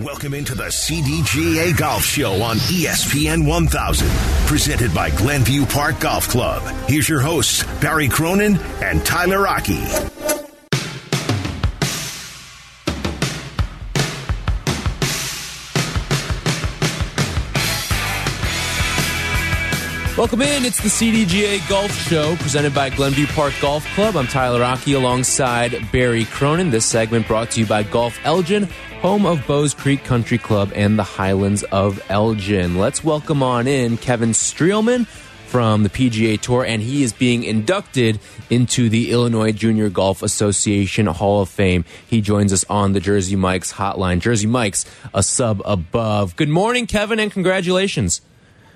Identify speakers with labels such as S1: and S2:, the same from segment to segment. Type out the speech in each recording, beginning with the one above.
S1: Welcome into the CDGA Golf Show on ESPN 1000, presented by Glenview Park Golf Club. Here's your hosts, Barry Cronin and Tyler Aki.
S2: Welcome in. It's the CDGA Golf Show presented by Glenview Park Golf Club. I'm Tyler Aki alongside Barry Cronin. This segment brought to you by Golf Elgin, home of Bowes Creek Country Club and the Highlands of Elgin. Let's welcome on in Kevin Streelman from the PGA Tour, and he is being inducted into the Illinois Junior Golf Association Hall of Fame. He joins us on the Jersey Mike's hotline. Jersey Mike's a sub above. Good morning, Kevin, and congratulations.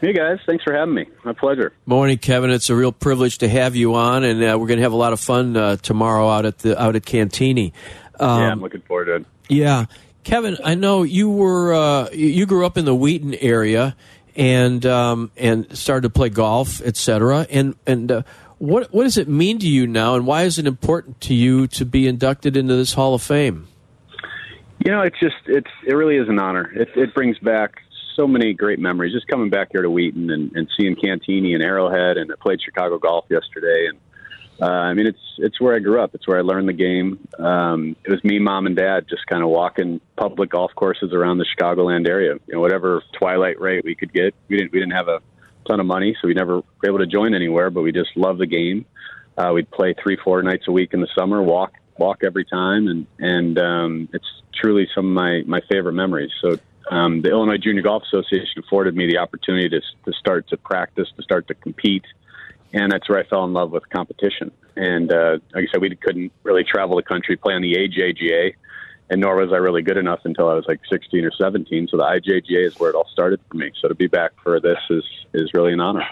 S3: Hey guys, thanks for having me. My pleasure.
S4: Morning, Kevin. It's a real privilege to have you on, and uh, we're going to have a lot of fun uh, tomorrow out at the out at Cantigny. Um,
S3: yeah, I'm looking forward to it.
S4: Yeah, Kevin. I know you were uh, you grew up in the Wheaton area, and um, and started to play golf, etc. And and uh, what what does it mean to you now, and why is it important to you to be inducted into this Hall of Fame?
S3: You know, it's just it's it really is an honor. It, it brings back so many great memories. Just coming back here to Wheaton and, and seeing Cantigny and Arrowhead, and I played Chicago golf yesterday. And uh, I mean, it's it's where I grew up. It's where I learned the game. Um, it was me, mom, and dad just kind of walking public golf courses around the Chicagoland area. You know, whatever twilight rate we could get. We didn't we didn't have a ton of money, so we never were able to join anywhere. But we just loved the game. Uh, we'd play three, four nights a week in the summer. Walk walk every time, and and um, it's truly some of my my favorite memories. So um, the Illinois Junior Golf Association afforded me the opportunity to, to start to practice, to start to compete, and that's where I fell in love with competition. And uh, like I said, we couldn't really travel the country, play on the AJGA, and nor was I really good enough until I was like 16 or 17. So the IJGA is where it all started for me. So to be back for this is is really an honor.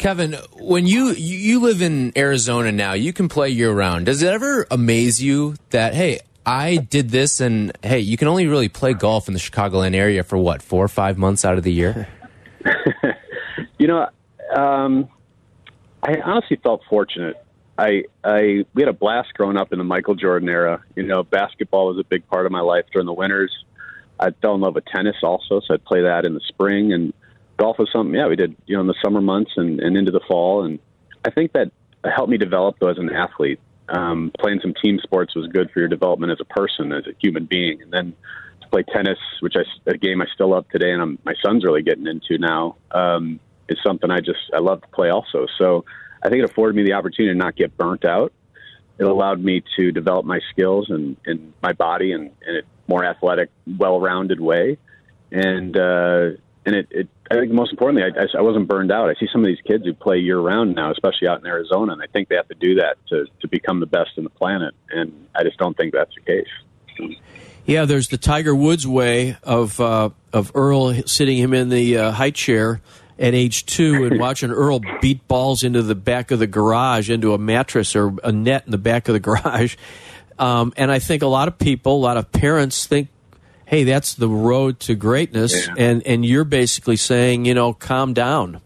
S2: Kevin, when you you live in Arizona now, you can play year round. Does it ever amaze you that hey, I did this, and hey, you can only really play golf in the Chicagoland area for what four or five months out of the year?
S3: you know, um, I honestly felt fortunate. I, I we had a blast growing up in the Michael Jordan era. You know, basketball was a big part of my life during the winters. I fell in love with tennis also, so I'd play that in the spring. And golf was something, yeah, we did, you know, in the summer months and, and into the fall. And I think that helped me develop though as an athlete. Um, playing some team sports was good for your development as a person, as a human being. And then to play tennis, which I, a game I still love today, and I'm, my son's really getting into now, um, is something I just I love to play also. So I think it afforded me the opportunity to not get burnt out. It allowed me to develop my skills and, and my body in, in a more athletic, well-rounded way. And uh, and it, it I think most importantly, I, I wasn't burned out. I see some of these kids who play year round now, especially out in Arizona, and I think they have to do that to, to become the best in the planet. And I just don't think that's the case.
S4: Yeah, there's the Tiger Woods way of uh, of Earl sitting him in the uh, high chair at age two and watching Earl beat balls into the back of the garage, into a mattress or a net in the back of the garage. Um, and I think a lot of people, a lot of parents think, hey, that's the road to greatness.
S3: Yeah.
S4: And, and you're basically saying, you know, calm down.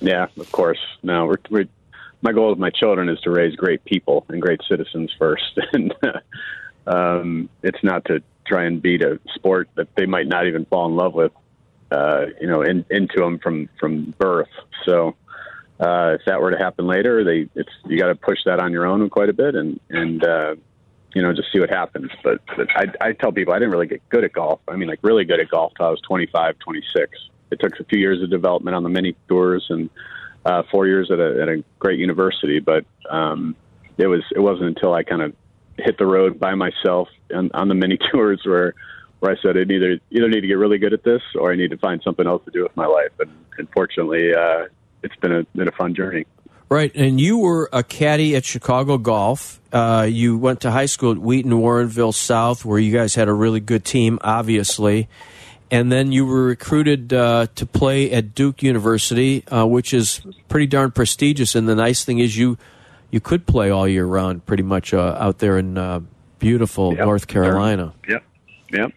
S3: Yeah, of course. No, we're, we're my goal with my children is to raise great people and great citizens first, and um, it's not to try and beat a sport that they might not even fall in love with, uh, you know, in, into them from from birth. So uh, if that were to happen later, they it's you got to push that on your own quite a bit, and and uh, you know just see what happens. But, but I, I tell people I didn't really get good at golf. I mean, like really good at golf till I was 25, 26. It took a few years of development on the mini tours and uh, four years at a, at a great university, but um, it was it wasn't until I kind of hit the road by myself on, on the mini tours where where I said I either either need to get really good at this or I need to find something else to do with my life. And unfortunately, uh, it's been a been a fun journey.
S4: Right, and you were a caddy at Chicago Golf. Uh, you went to high school at Wheaton Warrenville South, where you guys had a really good team, obviously. And then you were recruited uh, to play at Duke University, uh, which is pretty darn prestigious. And the nice thing is, you you could play all year round, pretty much uh, out there in uh, beautiful
S3: Yep.
S4: North Carolina.
S3: Yep. Yep.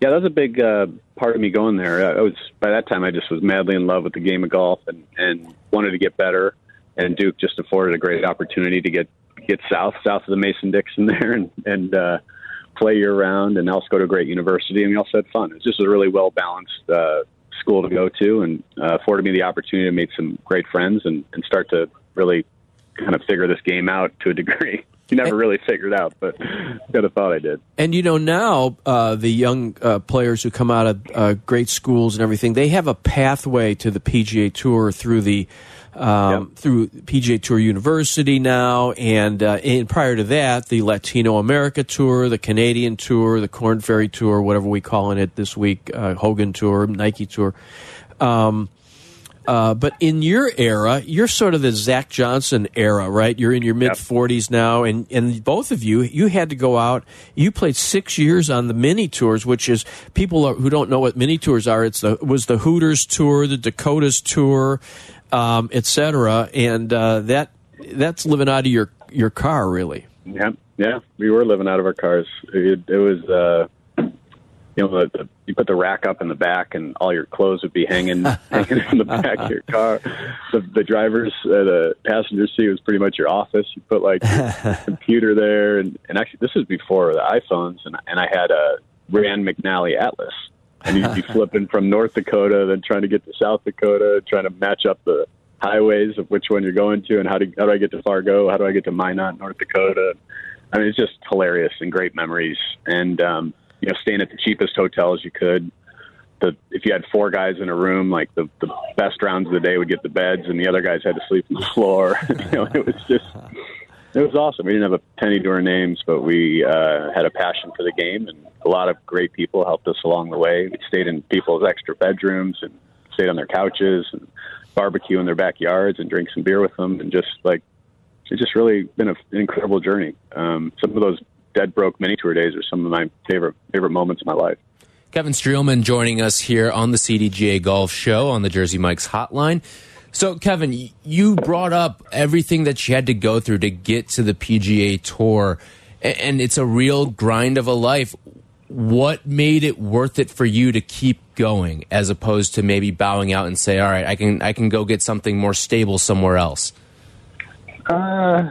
S3: Yeah, that was a big uh, part of me going there. I was by that time I just was madly in love with the game of golf and and wanted to get better. And Duke just afforded a great opportunity to get get south south of the Mason Dixon there and and uh, play year round and also go to a great university, and we also had fun. It was just a really well balanced uh, school to go to, and uh, afforded me the opportunity to meet some great friends and, and start to really kind of figure this game out to a degree. You never really figured out, but kind of thought I did.
S4: And you know now uh, the young uh, players who come out of uh, great schools and everything, they have a pathway to the PGA Tour through the um, yep. through PGA Tour University now, and, uh, and prior to that, the Latino America Tour, the Canadian Tour, the Corn Ferry Tour, whatever we calling it this week, uh, Hogan Tour, Nike Tour. Um, uh, but in your era, you're sort of the Zach Johnson era, right? You're in your mid 40s now, and, and both of you, you had to go out. You played six years on the mini tours, which is people who don't know what mini tours are. It's the was the Hooters tour, the Dakotas tour, um, etc. And uh, that that's living out of your your car, really.
S3: Yeah, yeah, we were living out of our cars. It, it was, uh, you know, the, the, you put the rack up in the back, and all your clothes would be hanging hanging in the back of your car. The, the driver's, uh, the passenger seat was pretty much your office. You put like your computer there, and, and actually, this was before the iPhones, and and I had a Rand McNally Atlas and you'd be flipping from North Dakota, then trying to get to South Dakota, trying to match up the highways of which one you're going to, and how do how do I get to Fargo? How do I get to Minot, North Dakota? I mean, it's just hilarious and great memories. And um, you know, staying at the cheapest hotels you could. The if you had four guys in a room, like the the best rounds of the day would get the beds, and the other guys had to sleep on the floor. you know, it was just it was awesome. We didn't have a penny to our names, but we uh, had a passion for the game, and a lot of great people helped us along the way. We stayed in people's extra bedrooms and stayed on their couches and barbecue in their backyards and drink some beer with them, and just like it's just really been a, an incredible journey. Um, some of those dead broke mini tour days are some of my favorite favorite moments of my life.
S2: Kevin Streelman joining us here on the CDGA Golf Show on the Jersey Mike's Hotline. So, Kevin, you brought up everything that you had to go through to get to the PGA Tour, and it's a real grind of a life. What made it worth it for you to keep going, as opposed to maybe bowing out and say, "All right, I can I can go get something more stable somewhere else"?
S3: Uh,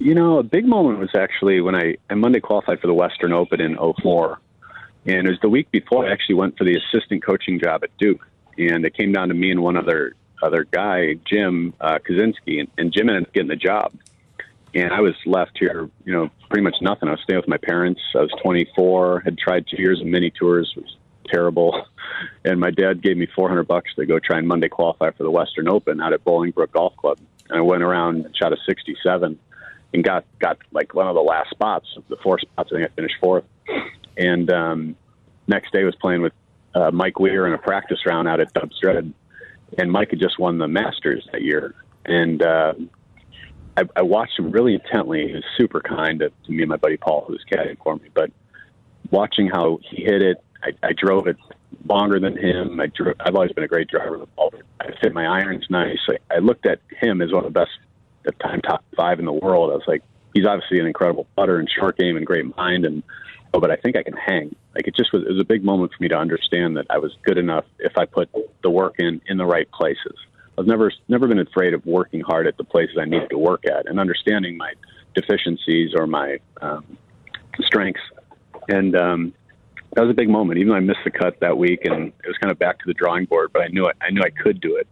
S3: you know, a big moment was actually when I, I Monday qualified for the Western Open in 04. And it was the week before I actually went for the assistant coaching job at Duke. And it came down to me and one other other guy, Jim uh, Kaczynski, and, and Jim ended up getting the job. And I was left here, you know, pretty much nothing. I was staying with my parents. I was 24, had tried two years of mini tours, was terrible. And my dad gave me 400 bucks to go try and Monday qualify for the Western Open out at Bolingbrook Golf Club. And I went around and shot a 67 and got got like one of the last spots, the four spots. I think I finished fourth. And um, next day was playing with uh, Mike Weir in a practice round out at Dubsdread and Mike had just won the Masters that year, and uh, I, I watched him really intently. He was super kind to, to me and my buddy Paul, who was caddying for me. But watching how he hit it, I, I drove it longer than him. I drove, I've always been a great driver of the ball. I fit my irons nice. I, I looked at him as one of the best, the time top five in the world. I was like, he's obviously an incredible putter and short game and great mind, and oh, but I think I can hang. Like it just was, it was a big moment for me to understand that I was good enough if I put the work in in the right places. I've never never been afraid of working hard at the places I needed to work at and understanding my deficiencies or my um, strengths. And um, that was a big moment. Even though I missed the cut that week, and it was kind of back to the drawing board, but I knew I, I knew I could do it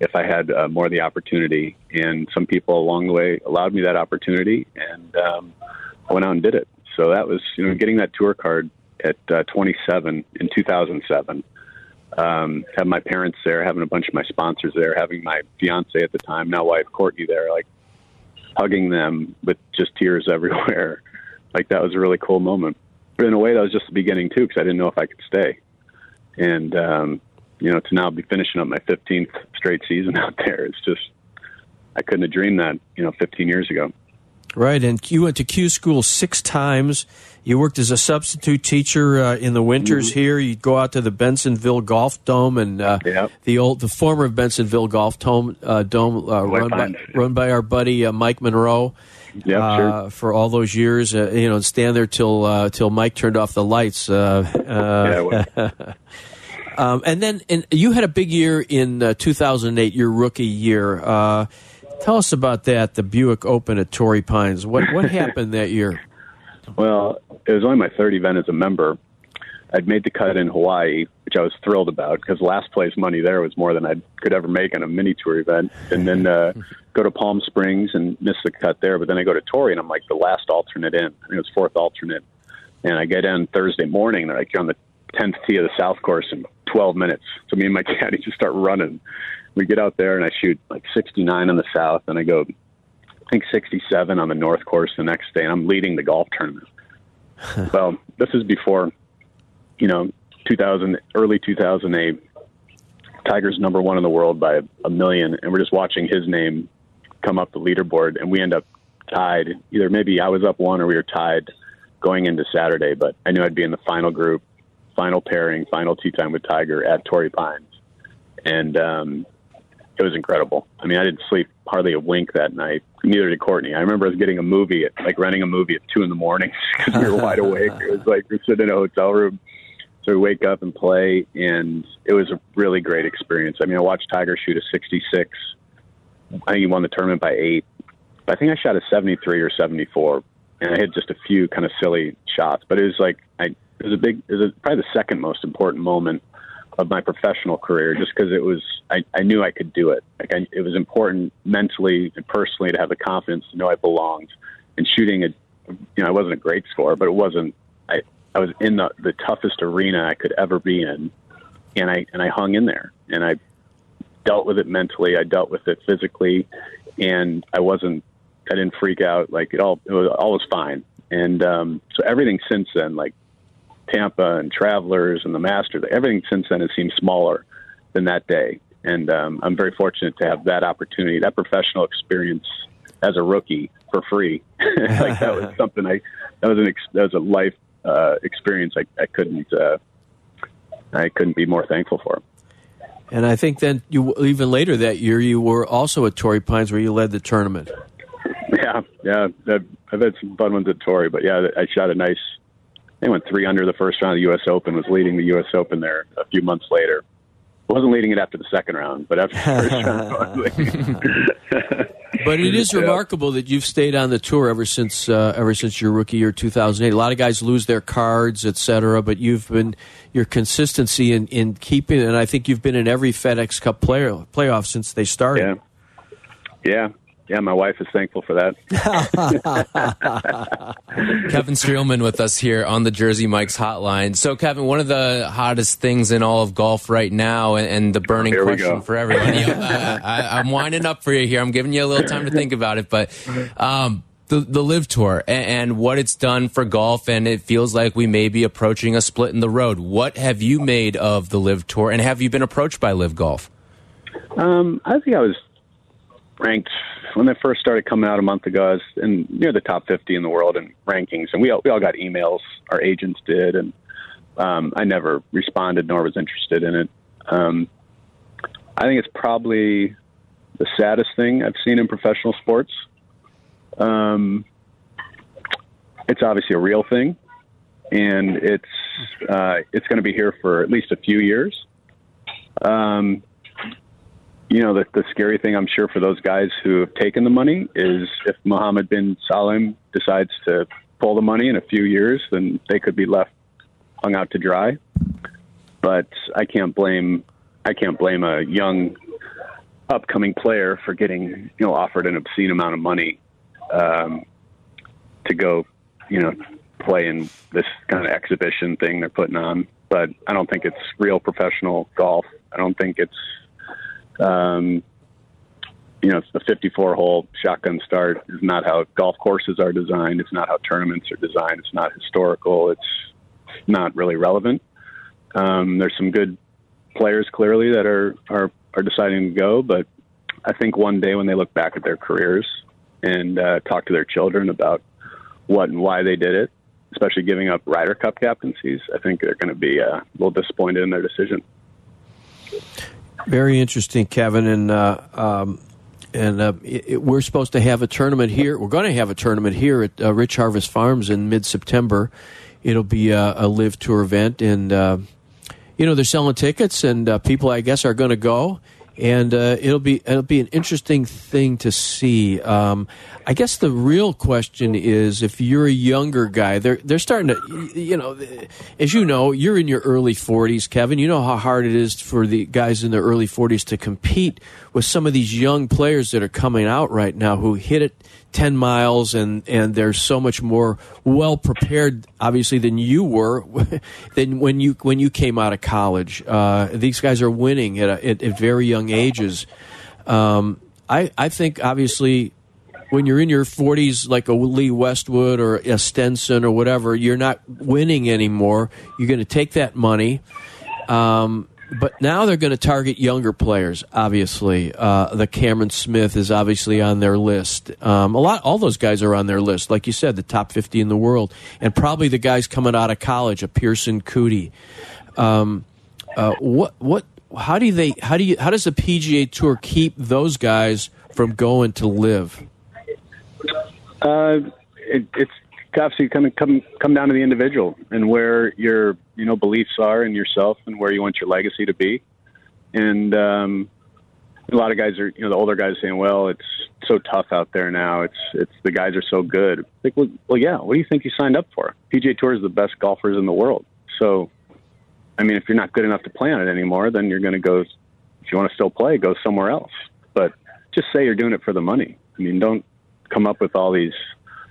S3: if I had uh, more of the opportunity. And some people along the way allowed me that opportunity, and um, I went out and did it. So that was, you know, getting that tour card at uh, 27 in 2007. Um, having my parents there, having a bunch of my sponsors there, having my fiance at the time, now wife Courtney there, like hugging them with just tears everywhere. Like that was a really cool moment. But in a way, that was just the beginning too, because I didn't know if I could stay. And um, you know, to now be finishing up my 15th straight season out there, it's just I couldn't have dreamed that, you know, 15 years ago.
S4: Right, and you went to Q school six times. You worked as a substitute teacher uh, in the winters mm-hmm. here. You'd go out to the Bensenville Golf Dome and uh, yep. the old, the former Bensenville Golf Dome, uh, dome uh, run by, run by our buddy uh, Mike Monroe.
S3: Yeah, sure.
S4: For all those years, uh, you know, and stand there till till Mike turned off the lights. yeah, um, and then, and you had a big year in 2008, your rookie year. Tell us about that, the Buick Open at Torrey Pines. What what happened that year?
S3: Well, it was only my third event as a member. I'd made the cut in Hawaii, which I was thrilled about because last place money there was more than I could ever make on a mini tour event. And then uh, go to Palm Springs and miss the cut there. But then I go to Torrey and I'm like the last alternate in. I think it was fourth alternate. And I get in Thursday morning. They're like, you're on the 10th tee of the South course in 12 minutes. So me and my caddy just start running. We get out there and I shoot like 69 on the South. And I go, I think 67 on the North course the next day. And I'm leading the golf tournament. well, this is before, you know, 2000, early 2008. Tiger's number one in the world by a million. And we're just watching his name come up the leaderboard. And we end up tied. Either maybe I was up one or we were tied going into Saturday, but I knew I'd be in the final group, final pairing, final tee time with Tiger at Torrey Pines, and um, it was incredible. I mean, I didn't sleep hardly a wink that night. Neither did Courtney. I remember I was getting a movie, at, like renting a movie at two in the morning because we were wide awake. It was like we're sitting in a hotel room. So we wake up and play, and it was a really great experience. I mean, I watched Tiger shoot a 66. I think he won the tournament by eight. But I think I shot a 73 or 74 and I had just a few kind of silly shots. But it was like it was a big it was probably the second most important moment of my professional career, just because it was I, I knew I could do it. Like I, it was important mentally and personally to have the confidence to know I belonged. And shooting a you know I wasn't a great score, but it wasn't I I was in the the toughest arena I could ever be in, and I and I hung in there and I dealt with it mentally. I dealt with it physically, and I wasn't I didn't freak out. Like it all, it was all was fine. And um, so everything since then, like Tampa and Travelers and the Masters, everything since then has seemed smaller than that day. And um, I'm very fortunate to have that opportunity, that professional experience as a rookie for free. like that was something I that was an ex, that was a life uh, experience I, I couldn't uh, I couldn't be more thankful for.
S4: And I think then you even later that year you were also at Torrey Pines where you led the tournament.
S3: Yeah, yeah. I've had some fun ones at Torrey, but yeah, I shot a nice. I went three under the first round of the U.S. Open. Was leading the U.S. Open there a few months later. wasn't leading it after the second round, but after the
S4: first round. but it is remarkable that you've stayed on the tour ever since uh, ever since your rookie year 2008. A lot of guys lose their cards, etc. But you've been your consistency in, in keeping, and I think you've been in every FedEx Cup player playoff since they started.
S3: Yeah, yeah yeah, my wife is thankful for that.
S2: Kevin Streelman with us here on the Jersey Mike's hotline. So, Kevin, one of the hottest things in all of golf right now, and, and the burning question for everyone. uh, I, am winding up for you here. I'm giving you a little time to think about it, but um, the the LIV Tour and, and what it's done for golf, and it feels like we may be approaching a split in the road. What have you made of the LIV Tour, and have you been approached by LIV Golf?
S3: Um, I think I was ranked when they first started coming out a month ago. I was in near the top 50 in the world in rankings, and we all, we all got emails. Our agents did, and um, I never responded nor was interested in it. Um, I think it's probably the saddest thing I've seen in professional sports. Um, it's obviously a real thing, and it's uh, it's going to be here for at least a few years. Um, you know, the, the scary thing I'm sure for those guys who have taken the money is if Mohammed bin Salman decides to pull the money in a few years, then they could be left hung out to dry. But I can't blame I can't blame a young upcoming player for getting you know offered an obscene amount of money um, to go you know play in this kind of exhibition thing they're putting on. But I don't think it's real professional golf. I don't think it's um, you know, the 54 hole shotgun start is not how golf courses are designed. It's not how tournaments are designed. It's not historical. It's not really relevant. Um, there's some good players clearly that are, are, are deciding to go, but I think one day when they look back at their careers and uh, talk to their children about what and why they did it, especially giving up Ryder Cup captaincies, I think they're going to be uh, a little disappointed in their decision.
S4: Very interesting, Kevin, and uh, um, and uh, it, it, we're supposed to have a tournament here. We're going to have a tournament here at uh, Rich Harvest Farms in mid September. It'll be a, a, LIV tour event, and uh, you know they're selling tickets, and uh, people I guess are going to go. And uh, it'll be it'll be an interesting thing to see. Um, I guess the real question is if you're a younger guy, they're they're starting to, you know, as you know, you're in your early 40s, Kevin. You know how hard it is for the guys in their early 40s to compete with some of these young players that are coming out right now who hit it 10 miles and and they're so much more well prepared obviously than you were than when you when you came out of college. Uh, these guys are winning at, a, at, at very young ages. Um, I, I think obviously when you're in your 40s like a lee westwood or a stenson or whatever you're not winning anymore. You're going to take that money. Um, but now they're going to target younger players. Obviously, uh, the Cameron Smith is obviously on their list. Um, a lot, all those guys are on their list. Like you said, the top fifty in the world, and probably the guys coming out of college, a Pierceson Coody. Um, uh, what, what, how do they, how do you, how does the PGA Tour keep those guys from going to LIV?
S3: Uh, it, it's obviously come come come down to the individual and where your you know beliefs are in yourself and where you want your legacy to be. And um, a lot of guys are you know the older guys saying, well, it's so tough out there now. It's it's the guys are so good. Like, well, well, yeah. What do you think you signed up for? PGA Tour is the best golfers in the world. So, I mean, if you're not good enough to play on it anymore, then you're going to go. If you want to still play, go somewhere else. But just say you're doing it for the money. I mean, don't come up with all these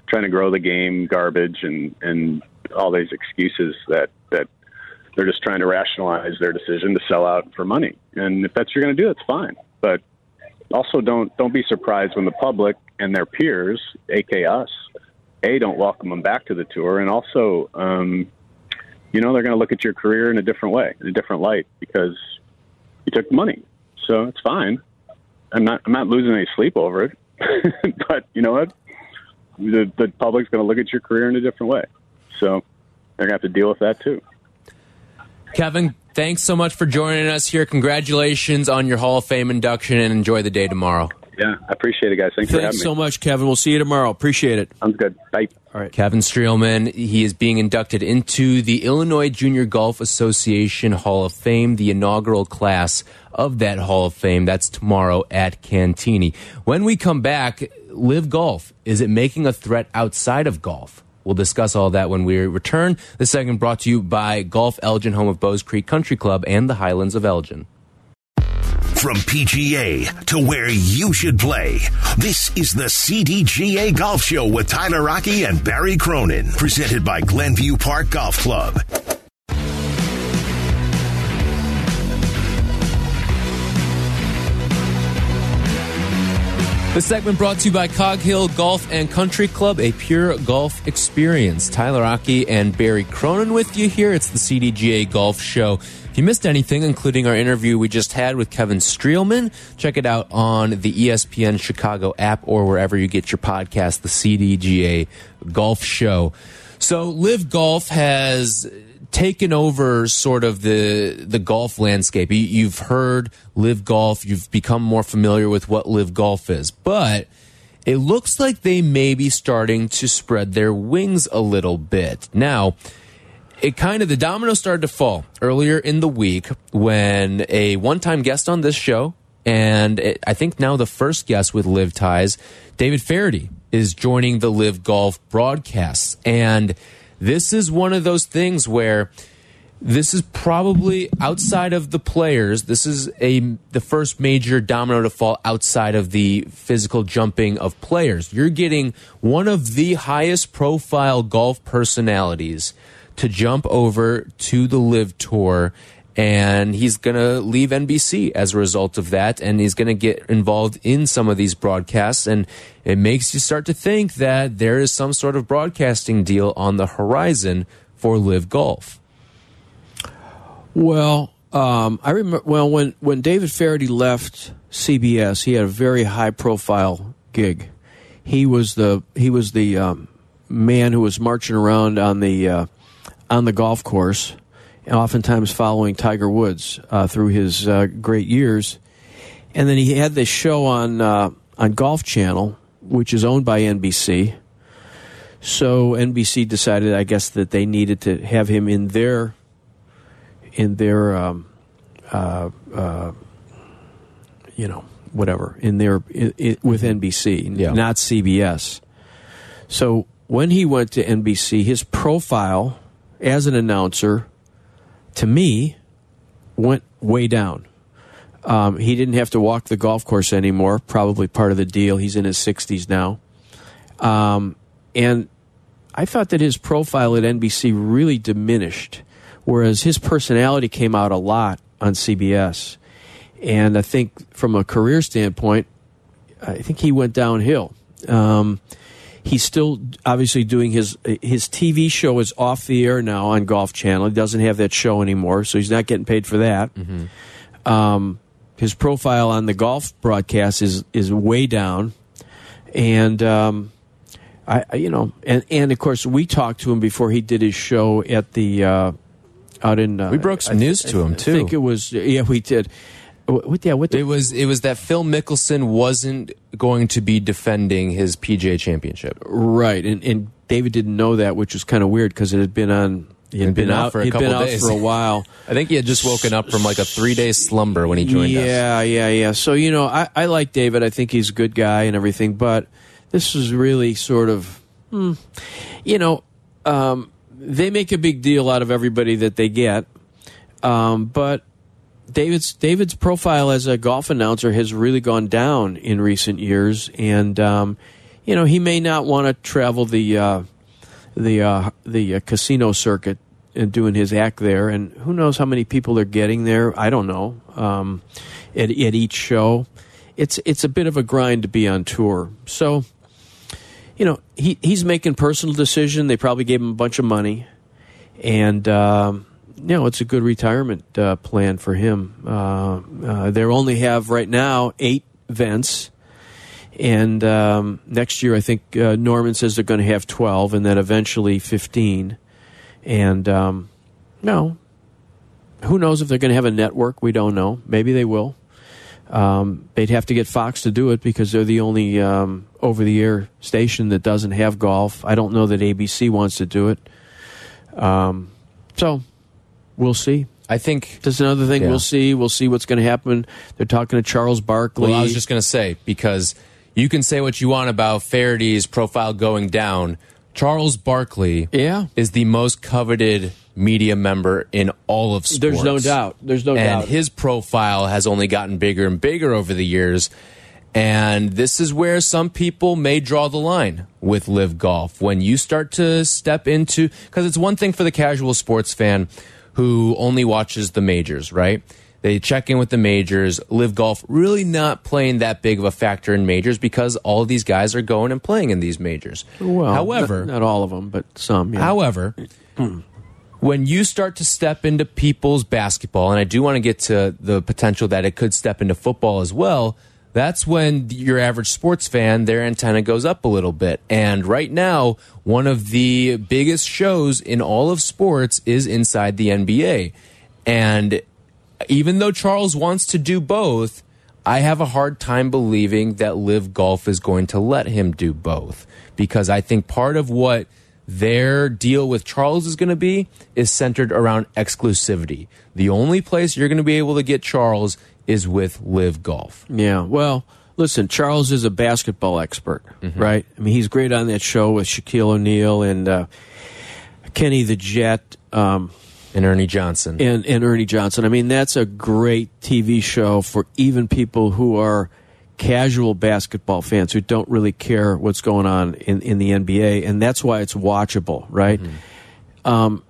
S3: trying to grow the game garbage and and all these excuses that that they're just trying to rationalize their decision to sell out for money. And if that's what you're going to do, it's fine. But also don't don't be surprised when the public and their peers, aka us, a don't welcome them back to the tour, and also, um, you know, they're going to look at your career in a different way, in a different light, because you took money. So it's fine. I'm not I'm not losing any sleep over it. but you know what? The, the public's going to look at your career in a different way. So they're going to have to deal with that too.
S2: Kevin, thanks so much for joining us here. Congratulations on your Hall of Fame induction and enjoy the day tomorrow.
S3: Yeah, I appreciate it, guys. Thanks,
S4: Thanks
S3: for having
S4: so
S3: me.
S4: much, Kevin. We'll see you tomorrow. Appreciate it.
S3: Sounds good. Bye.
S4: All right.
S2: Kevin Streelman, he is being inducted into the Illinois Junior Golf Association Hall of Fame, the inaugural class of that Hall of Fame. That's tomorrow at Cantigny. When we come back, LIV Golf, is it making a threat outside of golf? We'll discuss all that when we return. This segment brought to you by Golf Elgin, home of Bowes Creek Country Club and the Highlands of Elgin.
S1: From PGA to where you should play, this is the CDGA Golf Show with Tyler Aki and Barry Cronin, presented by Glenview Park Golf Club.
S2: This segment brought to you by Cog Hill Golf and Country Club, a pure golf experience. Tyler Aki and Barry Cronin with you here. It's the CDGA Golf Show. If you missed anything, including our interview we just had with Kevin Streelman, check it out on the ESPN Chicago app or wherever you get your podcast, the CDGA Golf Show. So, LIV Golf has taken over sort of the the golf landscape. You, have heard LIV Golf, you've become more familiar with what LIV Golf is, but it looks like they may be starting to spread their wings a little bit now. It kind of the domino started to fall earlier in the week when a one-time guest on this show, and it, I think now the first guest with LIV Ties, David Feherty, is joining the LIV Golf broadcasts, and this is one of those things where this is probably outside of the players. This is a the first major domino to fall outside of the physical jumping of players. You're getting one of the highest profile golf personalities to jump over to the LIV tour and he's going to leave NBC as a result of that and he's going to get involved in some of these broadcasts and it makes you start to think that there is some sort of broadcasting deal on the horizon for LIV Golf.
S4: Well, um, I remember well when when David Feherty left CBS, he had a very high profile gig. He was the he was the um, man who was marching around on the uh, on the golf course, oftentimes following Tiger Woods uh, through his uh, great years. And then he had this show on uh, on Golf Channel, which is owned by NBC. So NBC decided, I guess, that they needed to have him in their in their um, uh, uh, you know, whatever in their i i with NBC,
S2: Yeah.
S4: not CBS. So when he went to NBC, his profile as an announcer, to me, went way down. Um, he didn't have to walk the golf course anymore. Probably part of the deal. He's in his 60s now. Um, and I thought that his profile at NBC really diminished, whereas his personality came out a lot on CBS. And I think from a career standpoint, I think he went downhill. Um, he's still obviously doing his his TV show is off the air now on Golf Channel. He doesn't have that show anymore, so he's not getting paid for that. Um, his profile on the golf broadcast is is way down, and um, I, I you know, and and of course we talked to him before he did his show at the uh, out in. Uh,
S2: We broke some
S4: I-
S2: news to him, too.
S4: I think it was yeah we did. What, what- yeah, what the,
S2: It was it was that Phil Mickelson wasn't going to be defending his PGA championship.
S4: Right, and and David didn't know that, which was kind of weird because it had been on. He had
S2: It'd been out for a
S4: he'd been
S2: couple
S4: out
S2: days.
S4: for a while.
S2: I think he had just woken up from like a three day slumber when he joined us.
S4: yeah, yeah, yeah. So you know, I, I like David. I think he's a good guy and everything. But this is really sort of, hmm, you know, um, they make a big deal out of everybody that they get. Um, but David's David's profile as a golf announcer has really gone down in recent years, and um, you know he may not want to travel the uh, the uh, the uh, casino circuit and doing his act there, and who knows how many people they're getting there? I don't know. Um, at, at each show, it's it's a bit of a grind to be on tour. So, you know, he he's making personal decision. They probably gave him a bunch of money, and. Um, you know, it's a good retirement uh, plan for him. Uh, uh, they only have right now eight vents, and um, next year I think uh, Norman says they're going to have twelve, and then eventually fifteen. And um, no, who knows if they're going to have a network? We don't know. Maybe they will. Um, they'd have to get Fox to do it because they're the only um, over-the-air station that doesn't have golf. I don't know that ABC wants to do it. Um, so we'll see.
S2: I think.
S4: That's another thing.
S2: Yeah.
S4: We'll see. We'll see what's going to happen. They're talking to Charles Barkley.
S2: Well, I was just going to say because you can say what you want about Feherty's profile going down. Charles Barkley
S4: Yeah.
S2: is the most coveted media member in all of sports.
S4: There's no doubt. There's no
S2: and
S4: doubt.
S2: And his profile has only gotten bigger and bigger over the years. And this is where some people may draw the line with LIV golf. When you start to step into, because it's one thing for the casual sports fan who only watches the majors, right? They check in with the majors. LIV golf really not playing that big of a factor in majors because all of these guys are going and playing in these majors.
S4: well,
S2: however,
S4: not, not all of them, but some. Yeah.
S2: However, when you start to step into people's basketball, and I do want to get to the potential that it could step into football as well, that's when your average sports fan, their antenna goes up a little bit. And right now, one of the biggest shows in all of sports is inside the NBA. And even though Charles wants to do both, I have a hard time believing that LIV Golf is going to let him do both because I think part of what their deal with Charles is going to be is centered around exclusivity. The only place you're going to be able to get Charles is with LIV Golf.
S4: Yeah. Well, listen, Charles is a basketball expert,
S2: Mm-hmm.
S4: right? I mean, he's great on that show with Shaquille O'Neal and uh, Kenny the Jet. Um,
S2: And Ernie Johnson.
S4: and, and Ernie Johnson. I mean, that's a great TV show for even people who are casual basketball fans who don't really care what's going on in, in the NBA, and that's why it's watchable, right? Um,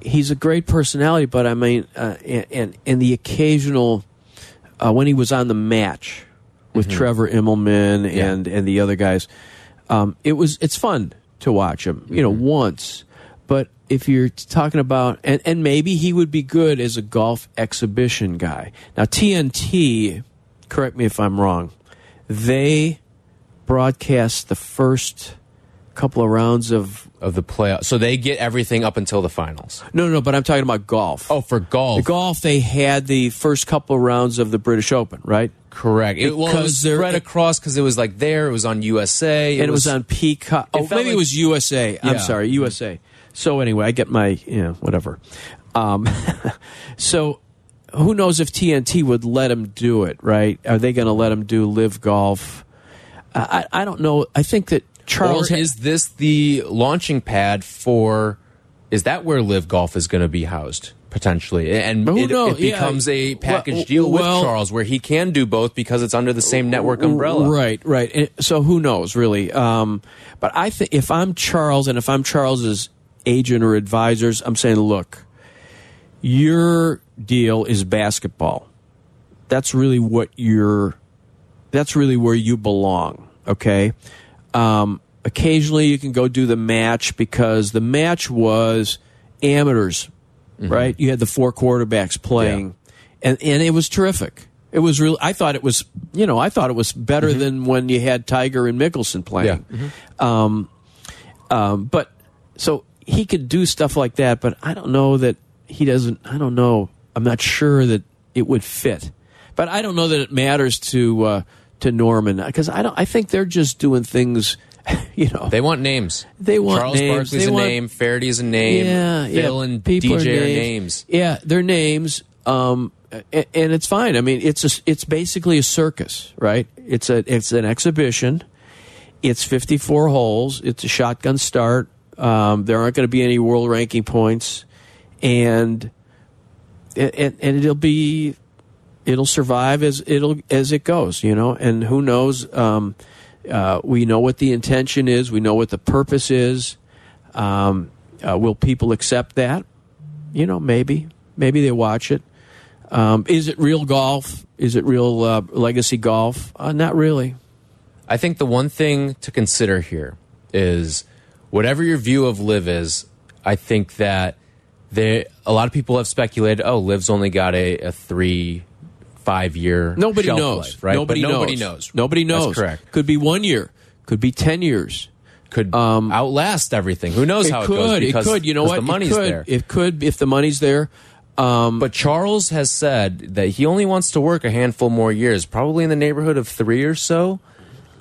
S4: he's a great personality, but I mean, uh, and, and and the occasional uh, when he was on the match with Trevor Immelman and and the other guys, um, it was it's fun to watch him. You know, once, but if you're talking about and and maybe he would be good as a golf exhibition guy. Now TNT, correct me if I'm wrong, they broadcast the first couple of rounds of
S2: of the playoff. So they get everything up until the finals.
S4: no no, but I'm talking about golf.
S2: Oh, for golf.
S4: The golf, they had the first couple rounds of the British Open, right?
S2: Correct. It, well, it was spread across because it was like there. It was on USA.
S4: and it was, on Peacock. Oh,
S2: it
S4: maybe it was USA. I'm
S2: Yeah.
S4: sorry, USA. So anyway, I get my you know whatever. Um, so who knows if TNT would let him do it? Right? Are they going to let him do LIV golf? I, I don't know. I think that Charles
S2: or is this the launching pad for? Is that where LIV golf is going to be housed? potentially, and
S4: Who
S2: it,
S4: knows?
S2: it becomes
S4: Yeah.
S2: a package
S4: Well,
S2: deal with
S4: well-
S2: Charles where he can do both because it's under the same network umbrella.
S4: Right, right. And so who knows, really? Um, but I think if I'm Charles and if I'm Charles's agent or advisors, I'm saying, look, your deal is basketball. That's really what you're. That's really where you belong. Okay. Um, occasionally, you can go do the match because the match was amateurs, right? You had the four quarterbacks playing, and and it was terrific. It was really. I thought it was. You know, I thought it was better than when you had Tiger and Mickelson playing. Yeah. Um, um, but so he could do stuff like that, but I don't know that he doesn't. I don't know. I'm not sure that it would fit. But I don't know that it matters to uh, to Norman because I don't. I think they're just doing things. You know,
S2: They want names.
S4: They want
S2: Charles
S4: names.
S2: Barkley's
S4: They
S2: a
S4: want-
S2: name. Feherty's a name.
S4: yeah,
S2: Phil
S4: yeah.
S2: and
S4: People
S2: DJ
S4: are
S2: are
S4: names.
S2: names.
S4: Yeah, they're names. Um, a- and it's fine. I mean, it's a, it's basically a circus, right? It's a it's an exhibition. It's 54 holes. It's a shotgun start. Um, there aren't going to be any world ranking points, and and, and it'll be it'll survive as it'll as it goes, you know. And who knows? Um, uh, we know what the intention is. We know what the purpose is. Um, uh, will people accept that? You know, maybe. Maybe they watch it. Um, is it real golf? Is it real uh, legacy golf? Uh, not really.
S2: I think the one thing to consider here is whatever your view of LIV is, I think that there a lot of people have speculated, oh, LIV's only got a, a three, five year
S4: Nobody knows.
S2: life, right?
S4: Nobody
S2: but
S4: knows.
S2: nobody knows.
S4: Nobody knows.
S2: That's correct.
S4: Could be one year. Could be ten years.
S2: Could um, outlast everything. Who knows how it
S4: could.
S2: goes? Because,
S4: it could. You know what?
S2: The money's
S4: it could.
S2: there.
S4: It could if the money's there.
S2: Um, but Charles has said that he only wants to work a handful more years, probably in the neighborhood of three or so.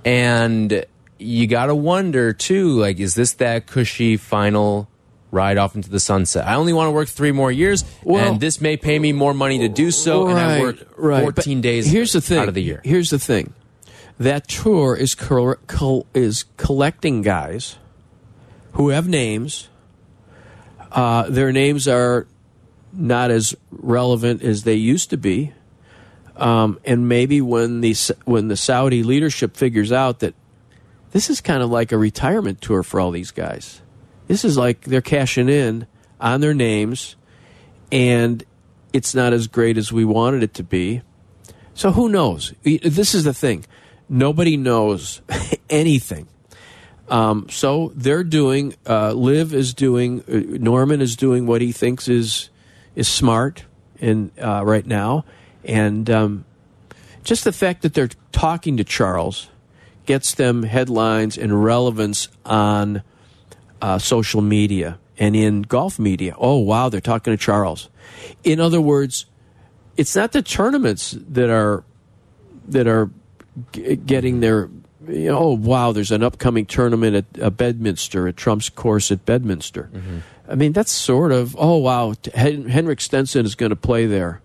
S2: And you got to wonder, too, like, is this that cushy final ride off into the sunset? I only want to work three more years,
S4: Well-
S2: and this may pay me more money to do so, and I work
S4: right.
S2: 14
S4: But
S2: days
S4: here's the thing.
S2: out of the year.
S4: Here's the thing. That tour is col- col- is collecting guys who have names. Uh, their names are not as relevant as they used to be. Um, and maybe when the when the Saudi leadership figures out that this is kind of like a retirement tour for all these guys. This is like they're cashing in on their names, and it's not as great as we wanted it to be. So who knows? This is the thing. Nobody knows anything. Um, so they're doing. Uh, LIV is doing. Uh, Norman is doing what he thinks is is smart in uh, right now, and um, just the fact that they're talking to Charles gets them headlines and relevance on uh, social media and in golf media. Oh wow, they're talking to Charles. In other words, it's not the tournaments that are that are g- getting their you know, oh wow there's an upcoming tournament at uh, bedminster at trump's course at bedminster i mean that's sort of oh wow t- Hen- henrik stenson is going to play there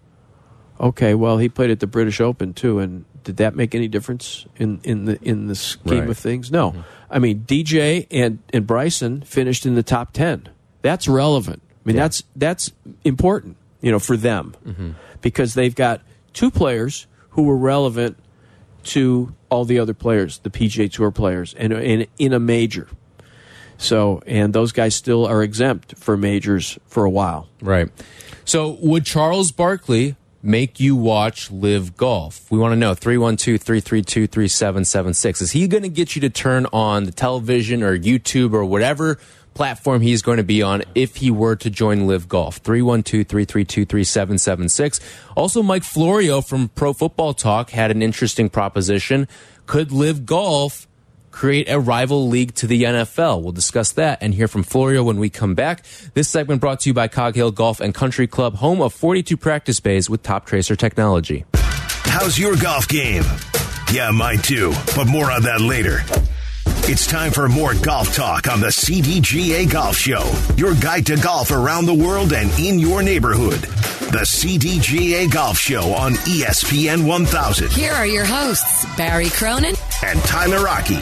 S4: okay well he played at the british open too and did that make any difference in, in the in the scheme
S2: Right.
S4: of things no mm-hmm. i mean dj and and bryson finished in the top 10 that's relevant i mean that's that's important you know for them mm-hmm. because they've got two players who were relevant to all the other players, the PGA Tour players, and in, in a major. So, and those guys still are exempt for majors for a while.
S2: Right. So, would Charles Barkley make you watch LIV golf? We want to know 312 332 3776. Is he going to get you to turn on the television or YouTube or whatever platform he's going to be on if he were to join LIV golf? 312 332 3776. Also, Mike Florio from Pro Football Talk had an interesting proposition. Could LIV golf create a rival league to the NFL. We'll discuss that and hear from Florio when we come back. This segment brought to you by Cog Hill Golf and Country Club, home of 42 practice bays with Toptracer technology.
S1: How's your golf game? Yeah, mine too, but more on that later. It's time for more golf talk on the CDGA Golf Show, your guide to golf around the world and in your neighborhood. The CDGA Golf Show on ESPN 1000.
S5: Here are your hosts, Barry Cronin
S1: and Tyler Aki.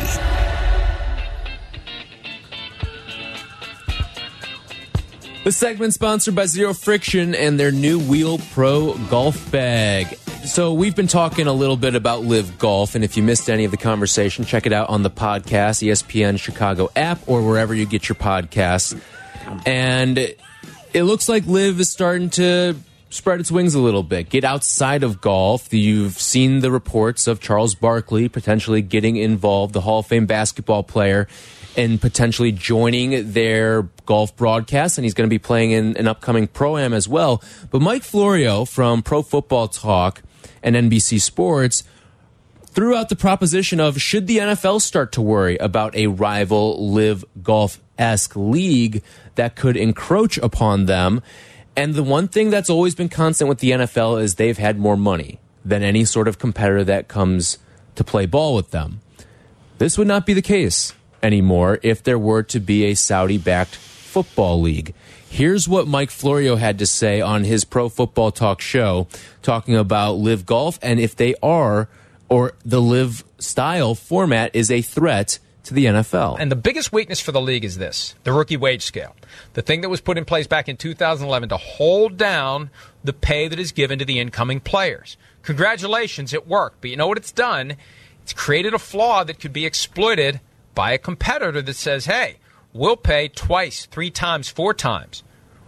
S2: The segment sponsored by Zero Friction and their new Wheel Pro golf bag. So we've been talking a little bit about LIV Golf, and if you missed any of the conversation, check it out on the podcast, ESPN Chicago app, or wherever you get your podcasts. And it looks like LIV is starting to spread its wings a little bit, get outside of golf. You've seen the reports of Charles Barkley potentially getting involved, the Hall of Fame basketball player, and potentially joining their golf broadcast, and he's going to be playing in an upcoming pro am as well. But Mike Florio from Pro Football Talk and NBC Sports threw out the proposition of should the NFL start to worry about a rival LIV golf esque league that could encroach upon them. And the one thing that's always been constant with the NFL is they've had more money than any sort of competitor that comes to play ball with them. This would not be the case anymore if there were to be a Saudi backed football league. Here's what Mike Florio had to say on his Pro Football Talk show, talking about LIV golf and if they are, or the LIV style format is a threat to the NFL.
S6: And the biggest weakness for the league is this the rookie wage scale. The thing that was put in place back in 2011 to hold down the pay that is given to the incoming players. Congratulations, it worked. But you know what it's done? It's created a flaw that could be exploited by a competitor that says, hey, we'll pay twice, three times, four times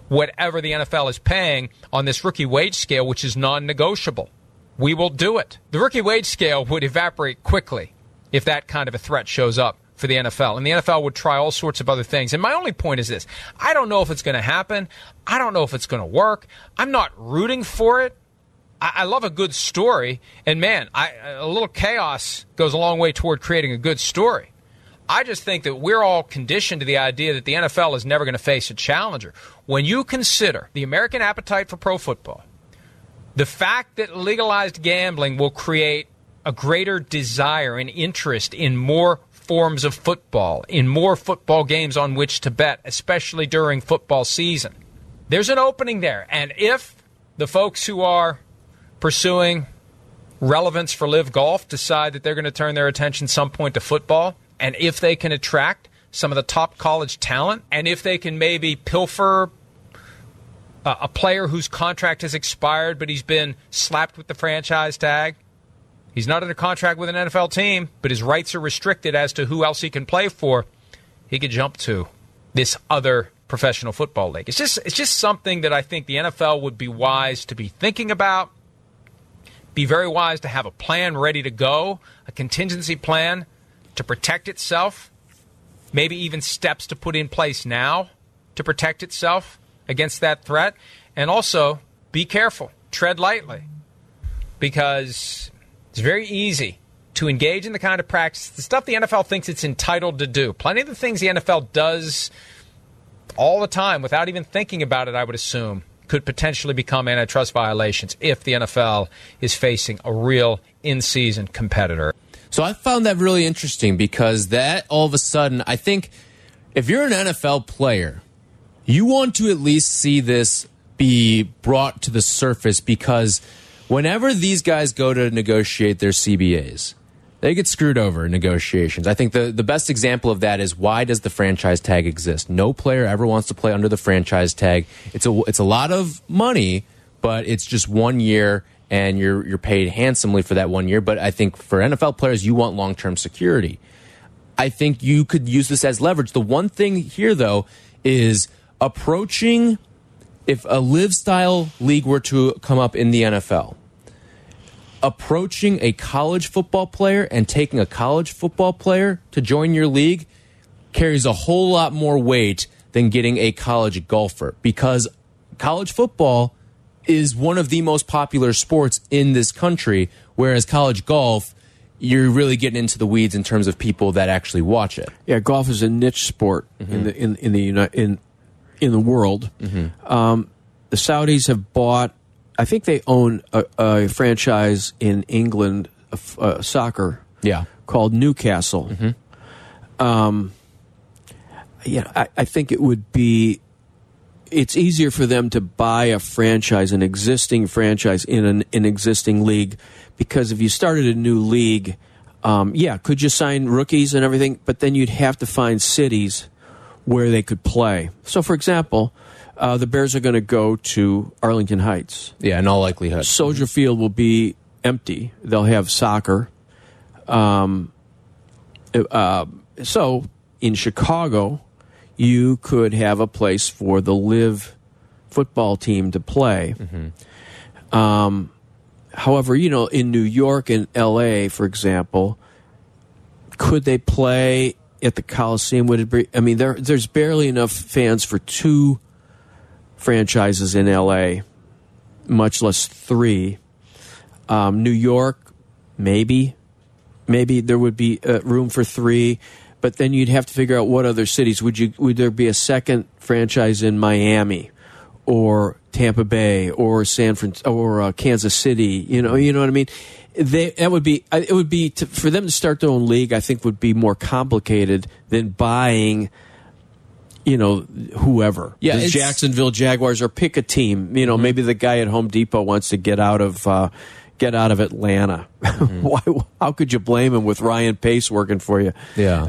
S6: whatever the NFL is paying on this rookie wage scale, which is non negotiable. We will do it. The rookie wage scale would evaporate quickly if that kind of a threat shows up for the NFL. And the NFL would try all sorts of other things. And my only point is this I don't know if it's going to happen. I don't know if it's going to work. I'm not rooting for it. I, I love a good story. And man, I, a little chaos goes a long way toward creating a good story. I just think that we're all conditioned to the idea that the NFL is never going to face a challenger. When you consider the American appetite for pro football, the fact that legalized gambling will create a greater desire and interest in more forms of football, in more football games on which to bet, especially during football season. There's an opening there. And if the folks who are pursuing relevance for LIV golf decide that they're going to turn their attention some point to football, and if they can attract some of the top college talent, and if they can maybe pilfer a player whose contract has expired but he's been slapped with the franchise tag, He's not under contract with an NFL team, but his rights are restricted as to who else he can play for. He could jump to this other professional football league. It's just it's just something that I think the NFL would be wise to be thinking about. Be very wise to have a plan ready to go, a contingency plan to protect itself, maybe even steps to put in place now to protect itself against that threat. And also be careful, tread lightly. Because it's very easy to engage in the kind of practice, the stuff the NFL thinks it's entitled to do. Plenty of the things the NFL does all the time without even thinking about it, I would assume, could potentially become antitrust violations if the NFL is facing a real in season competitor.
S2: So I found that really interesting because that all of a sudden, I think if you're an NFL player, you want to at least see this be brought to the surface because whenever these guys go to negotiate their CBAs, they get screwed over in negotiations. I think the, the best example of that is why does the franchise tag exist? No player ever wants to play under the franchise tag. It's a it's a lot of money, but it's just one year and you're you're paid handsomely for that one year. But I think for NFL players, you want long term security. I think you could use this as leverage. The one thing here though is approaching if a LIV style league were to come up in the NFL approaching a college football player and taking a college football player to join your league carries a whole lot more weight than getting a college golfer because college football is one of the most popular sports in this country, whereas college golf, you're really getting into the weeds in terms of people that actually watch it.
S4: Yeah, golf is a niche sport mm -hmm. in the in in the in in the world. Mm -hmm. um, the Saudis have bought I think they own a, a franchise in England, uh, soccer,
S2: yeah,
S4: called Newcastle. Mm -hmm. Um, you know, I, I, think it would be it's easier for them to buy a franchise, an existing franchise in an, an existing league, because if you started a new league, um, yeah, could you sign rookies and everything? But then you'd have to find cities where they could play. So, for example, uh, the Bears are going to go to Arlington Heights.
S2: Yeah, in all likelihood.
S4: Soldier Field will be empty. They'll have soccer. Um, uh, so in Chicago, you could have a place for the LIV football team to play. Um, however, you know, in New York and L.A., for example, could they play at the Coliseum? Would it be? I mean, there, there's barely enough fans for two franchises in L.A., much less three. Um, New York, maybe, maybe there would be uh, room for three, but then you'd have to figure out what other cities would you would there be a second franchise in Miami, or Tampa Bay, or San Fran, or uh, Kansas City? You know, you know what I mean. They, that would be it would be to, for them to start their own league. I think would be more complicated than buying you know, whoever.
S2: Yeah,
S4: the Jacksonville Jaguars or pick a team. You know,
S2: Mm-hmm.
S4: maybe the guy at Home Depot wants to get out of uh, get out of Atlanta.
S2: Mm-hmm.
S4: Why? How could you blame him with Ryan Pace working for you?
S2: Yeah.
S4: Uh,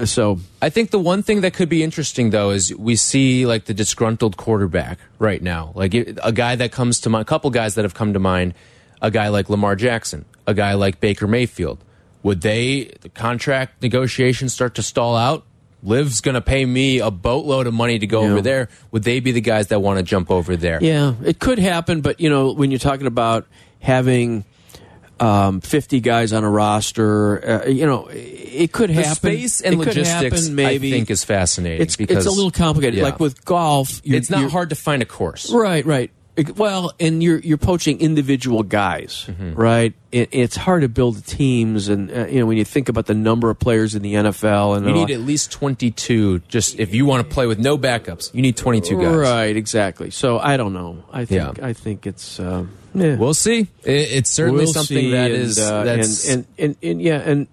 S4: uh, so
S2: I think the one thing that could be interesting though is we see like the disgruntled quarterback right now, like a guy that comes to mind, a couple guys that have come to mind, a guy like Lamar Jackson, a guy like Baker Mayfield. Would they the contract negotiations start to stall out? Liv's going to pay me a boatload of money to go
S4: Yeah.
S2: over there. Would they be the guys that want to jump over there?
S4: yeah, it could happen. But you know, when you're talking about having. Um, 50 guys on a roster, uh, you know, it could happen.
S2: The space and
S4: It
S2: logistics,
S4: happen, maybe.
S2: I think, is fascinating.
S4: it's
S2: because
S4: it's a little complicated.
S2: Yeah.
S4: Like with golf,
S2: it's not hard to find a course.
S4: Right, right. Well, and you're you're poaching individual guys,
S2: Mm-hmm.
S4: right? It, it's hard to build teams, and uh, you know when you think about the number of players in the NFL, and
S2: You
S4: all-
S2: need at least 22 just if you want to play with no backups. You need 22 guys.
S4: right, exactly. So I don't know. I think
S2: Yeah.
S4: I think it's uh, yeah.
S2: We'll see. It, it's certainly
S4: We'll
S2: something
S4: see,
S2: that
S4: and,
S2: is
S4: uh,
S2: that's
S4: and, and, and, and yeah and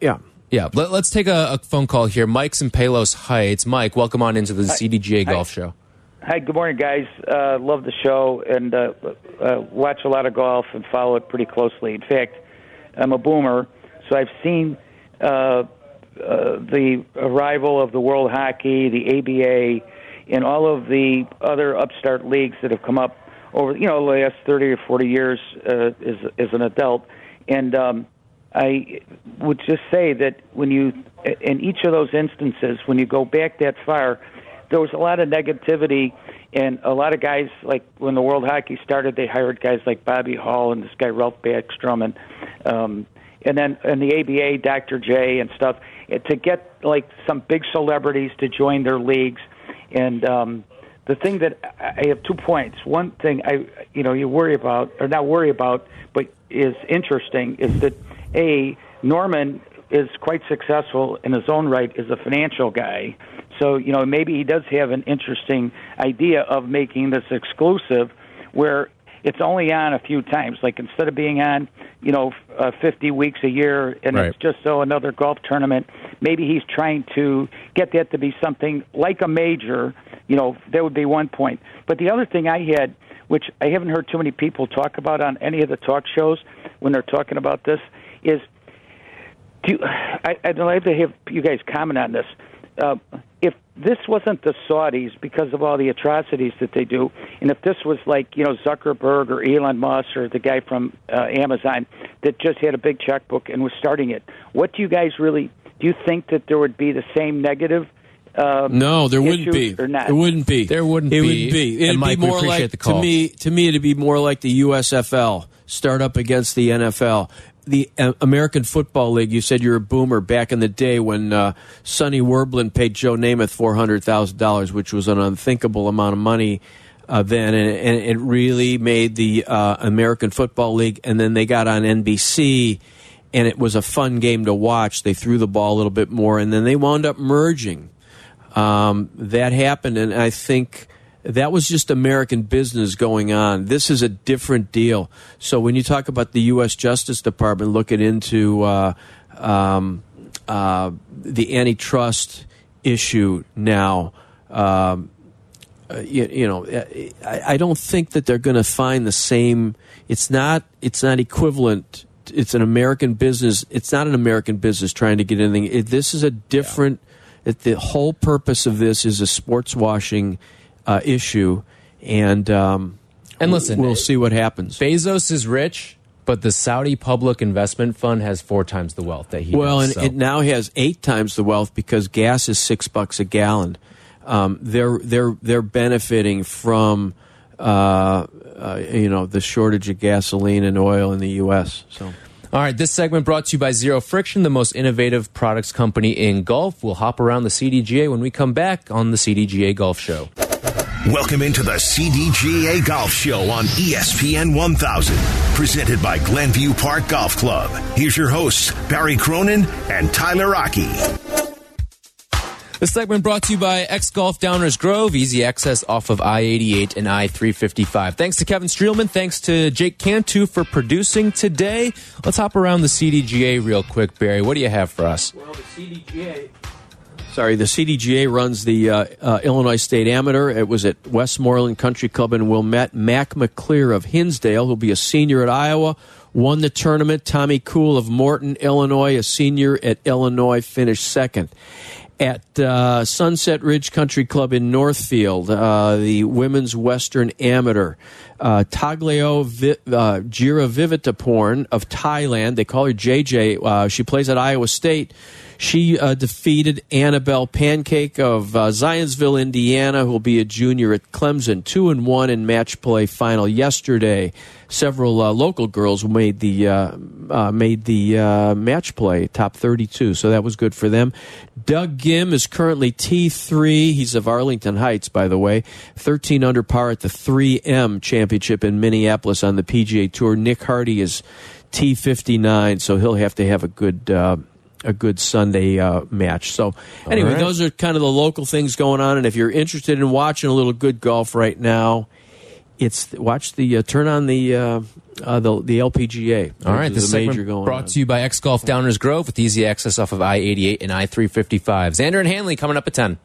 S4: yeah.
S2: yeah. Let, us take a, a phone call here. Mike's in Palos Heights. Mike, welcome on into the CDGA Golf Show.
S7: Hi, good morning, guys. Uh, love the show and uh, uh, watch a lot of golf and follow it pretty closely. In fact, I'm a boomer, so I've seen uh, uh, the arrival of the World Hockey, the ABA, and all of the other upstart leagues that have come up over you know the last 30 or 40 years uh, as as an adult, and um, I would just say that when you, in each of those instances, when you go back that far, there was a lot of negativity, and a lot of guys, like when the World Hockey started, they hired guys like Bobby Hull and this guy Ralph Backstrom, and um, and then and the ABA, Dr. J, and stuff, to get like some big celebrities to join their leagues, and um, the thing that I have two points. One thing I, you know, you worry about, or not worry about, but is interesting, is that a Norman is quite successful in his own right as a financial guy. So you know, maybe he does have an interesting idea of making this exclusive, where it's only on a few times. Like instead of being on, you know, uh, 50 weeks a year, and
S2: Right.
S7: it's just so another golf tournament. Maybe he's trying to get that to be something like a major. You know, that would be one point. But the other thing I had, which I haven't heard too many people talk about on any of the talk shows when they're talking about this, is do you, I, I'd like to have you guys comment on this. Uh, if this wasn't the Saudis because of all the atrocities that they do, and if this was like you know Zuckerberg or Elon Musk or the guy from uh, Amazon that just had a big checkbook and was starting it, what do you guys really do? You think that there would be the same negative? Uh,
S4: No, there wouldn't be.
S7: or not?
S4: It wouldn't be.
S2: There wouldn't
S4: it
S2: be.
S4: Wouldn't be.
S2: And
S4: It'd
S2: Mike,
S4: be
S2: we
S4: more
S2: appreciate
S4: like
S2: the call.
S4: to me. To me, it'd be more like the USFL start up against the NFL. The uh, American Football League. You said you're a boomer back in the day when uh, Sonny Werblin paid Joe Namath four hundred thousand dollars, which was an unthinkable amount of money. Uh, then and, and it really made the uh, American Football League, and then they got on NBC, and it was a fun game to watch. They threw the ball a little bit more, and then they wound up merging um, that happened, and I think that was just American business going on. This is a different deal. So when you talk about the U.S. Justice Department looking into uh, um, uh, the antitrust issue now, um, uh, you, you know, uh, I, I don't think that they're going to find the same. It's not. It's not equivalent. It's an American business. It's not an American business trying to get anything. It, this is a different. It, the whole purpose of this is a sports washing uh, issue, and um,
S2: And listen,
S4: we'll see what happens.
S2: Bezos is rich, but the Saudi Public Investment Fund has four times the wealth that he
S4: Well,
S2: does.
S4: and it now has eight times the wealth because gas is six bucks a gallon. Um, they're they're they're benefiting from uh, uh, you know the shortage of gasoline and oil in the U.S. So.
S2: All right, this segment brought to you by Zero Friction, the most innovative products company in golf. We'll hop around the CDGA when we come back on the CDGA Golf Show.
S1: Welcome into the CDGA Golf Show on ESPN 1000, presented by Glenview Park Golf Club. Here's your hosts, Barry Cronin and Tyler Aki.
S2: This segment brought to you by X Golf Downers Grove, easy access off of I 88 and I 355. Thanks to Kevin Streelman. Thanks to Jake Cantu for producing today. Let's hop around the CDGA real quick, Barry. What do you have for us?
S4: Well, the CDGA. Sorry, the CDGA runs the uh, uh, Illinois State Amateur. It was at Westmoreland Country Club in Wilmette. Mac McClear of Hinsdale, who'll be a senior at Iowa, won the tournament. Tommy Kuhl of Morton, Illinois, a senior at Illinois, finished second. At uh, Sunset Ridge Country Club in Northfield, uh, the women's Western Amateur, uh, Taglio Vi- uh, Jiravivitaporn of Thailand, they call her JJ. Uh, she plays at Iowa State. She uh, defeated Annabelle Pancake of uh, Zionsville, Indiana, who will be a junior at Clemson. Two and one in match play final yesterday. Several uh, local girls made the uh, uh, made the uh, match play top thirty two, so that was good for them. Doug Ghim is currently T three. He's of Arlington Heights, by the way. Thirteen under par at the three M Championship in Minneapolis on the PGA Tour. Nick Hardy is T fifty nine, so he'll have to have a good. Uh, a good Sunday uh, match. So, anyway,
S2: right.
S4: those are kind of the local things going on. And if you're interested in watching a little good golf right now, it's watch the uh, turn on the uh, uh, the the LPGA.
S2: All right, this
S4: a major going
S2: brought
S4: on.
S2: to you by X Golf Downers Grove with easy access off of I 88 and I 355. Xander and Hanley coming up at 10.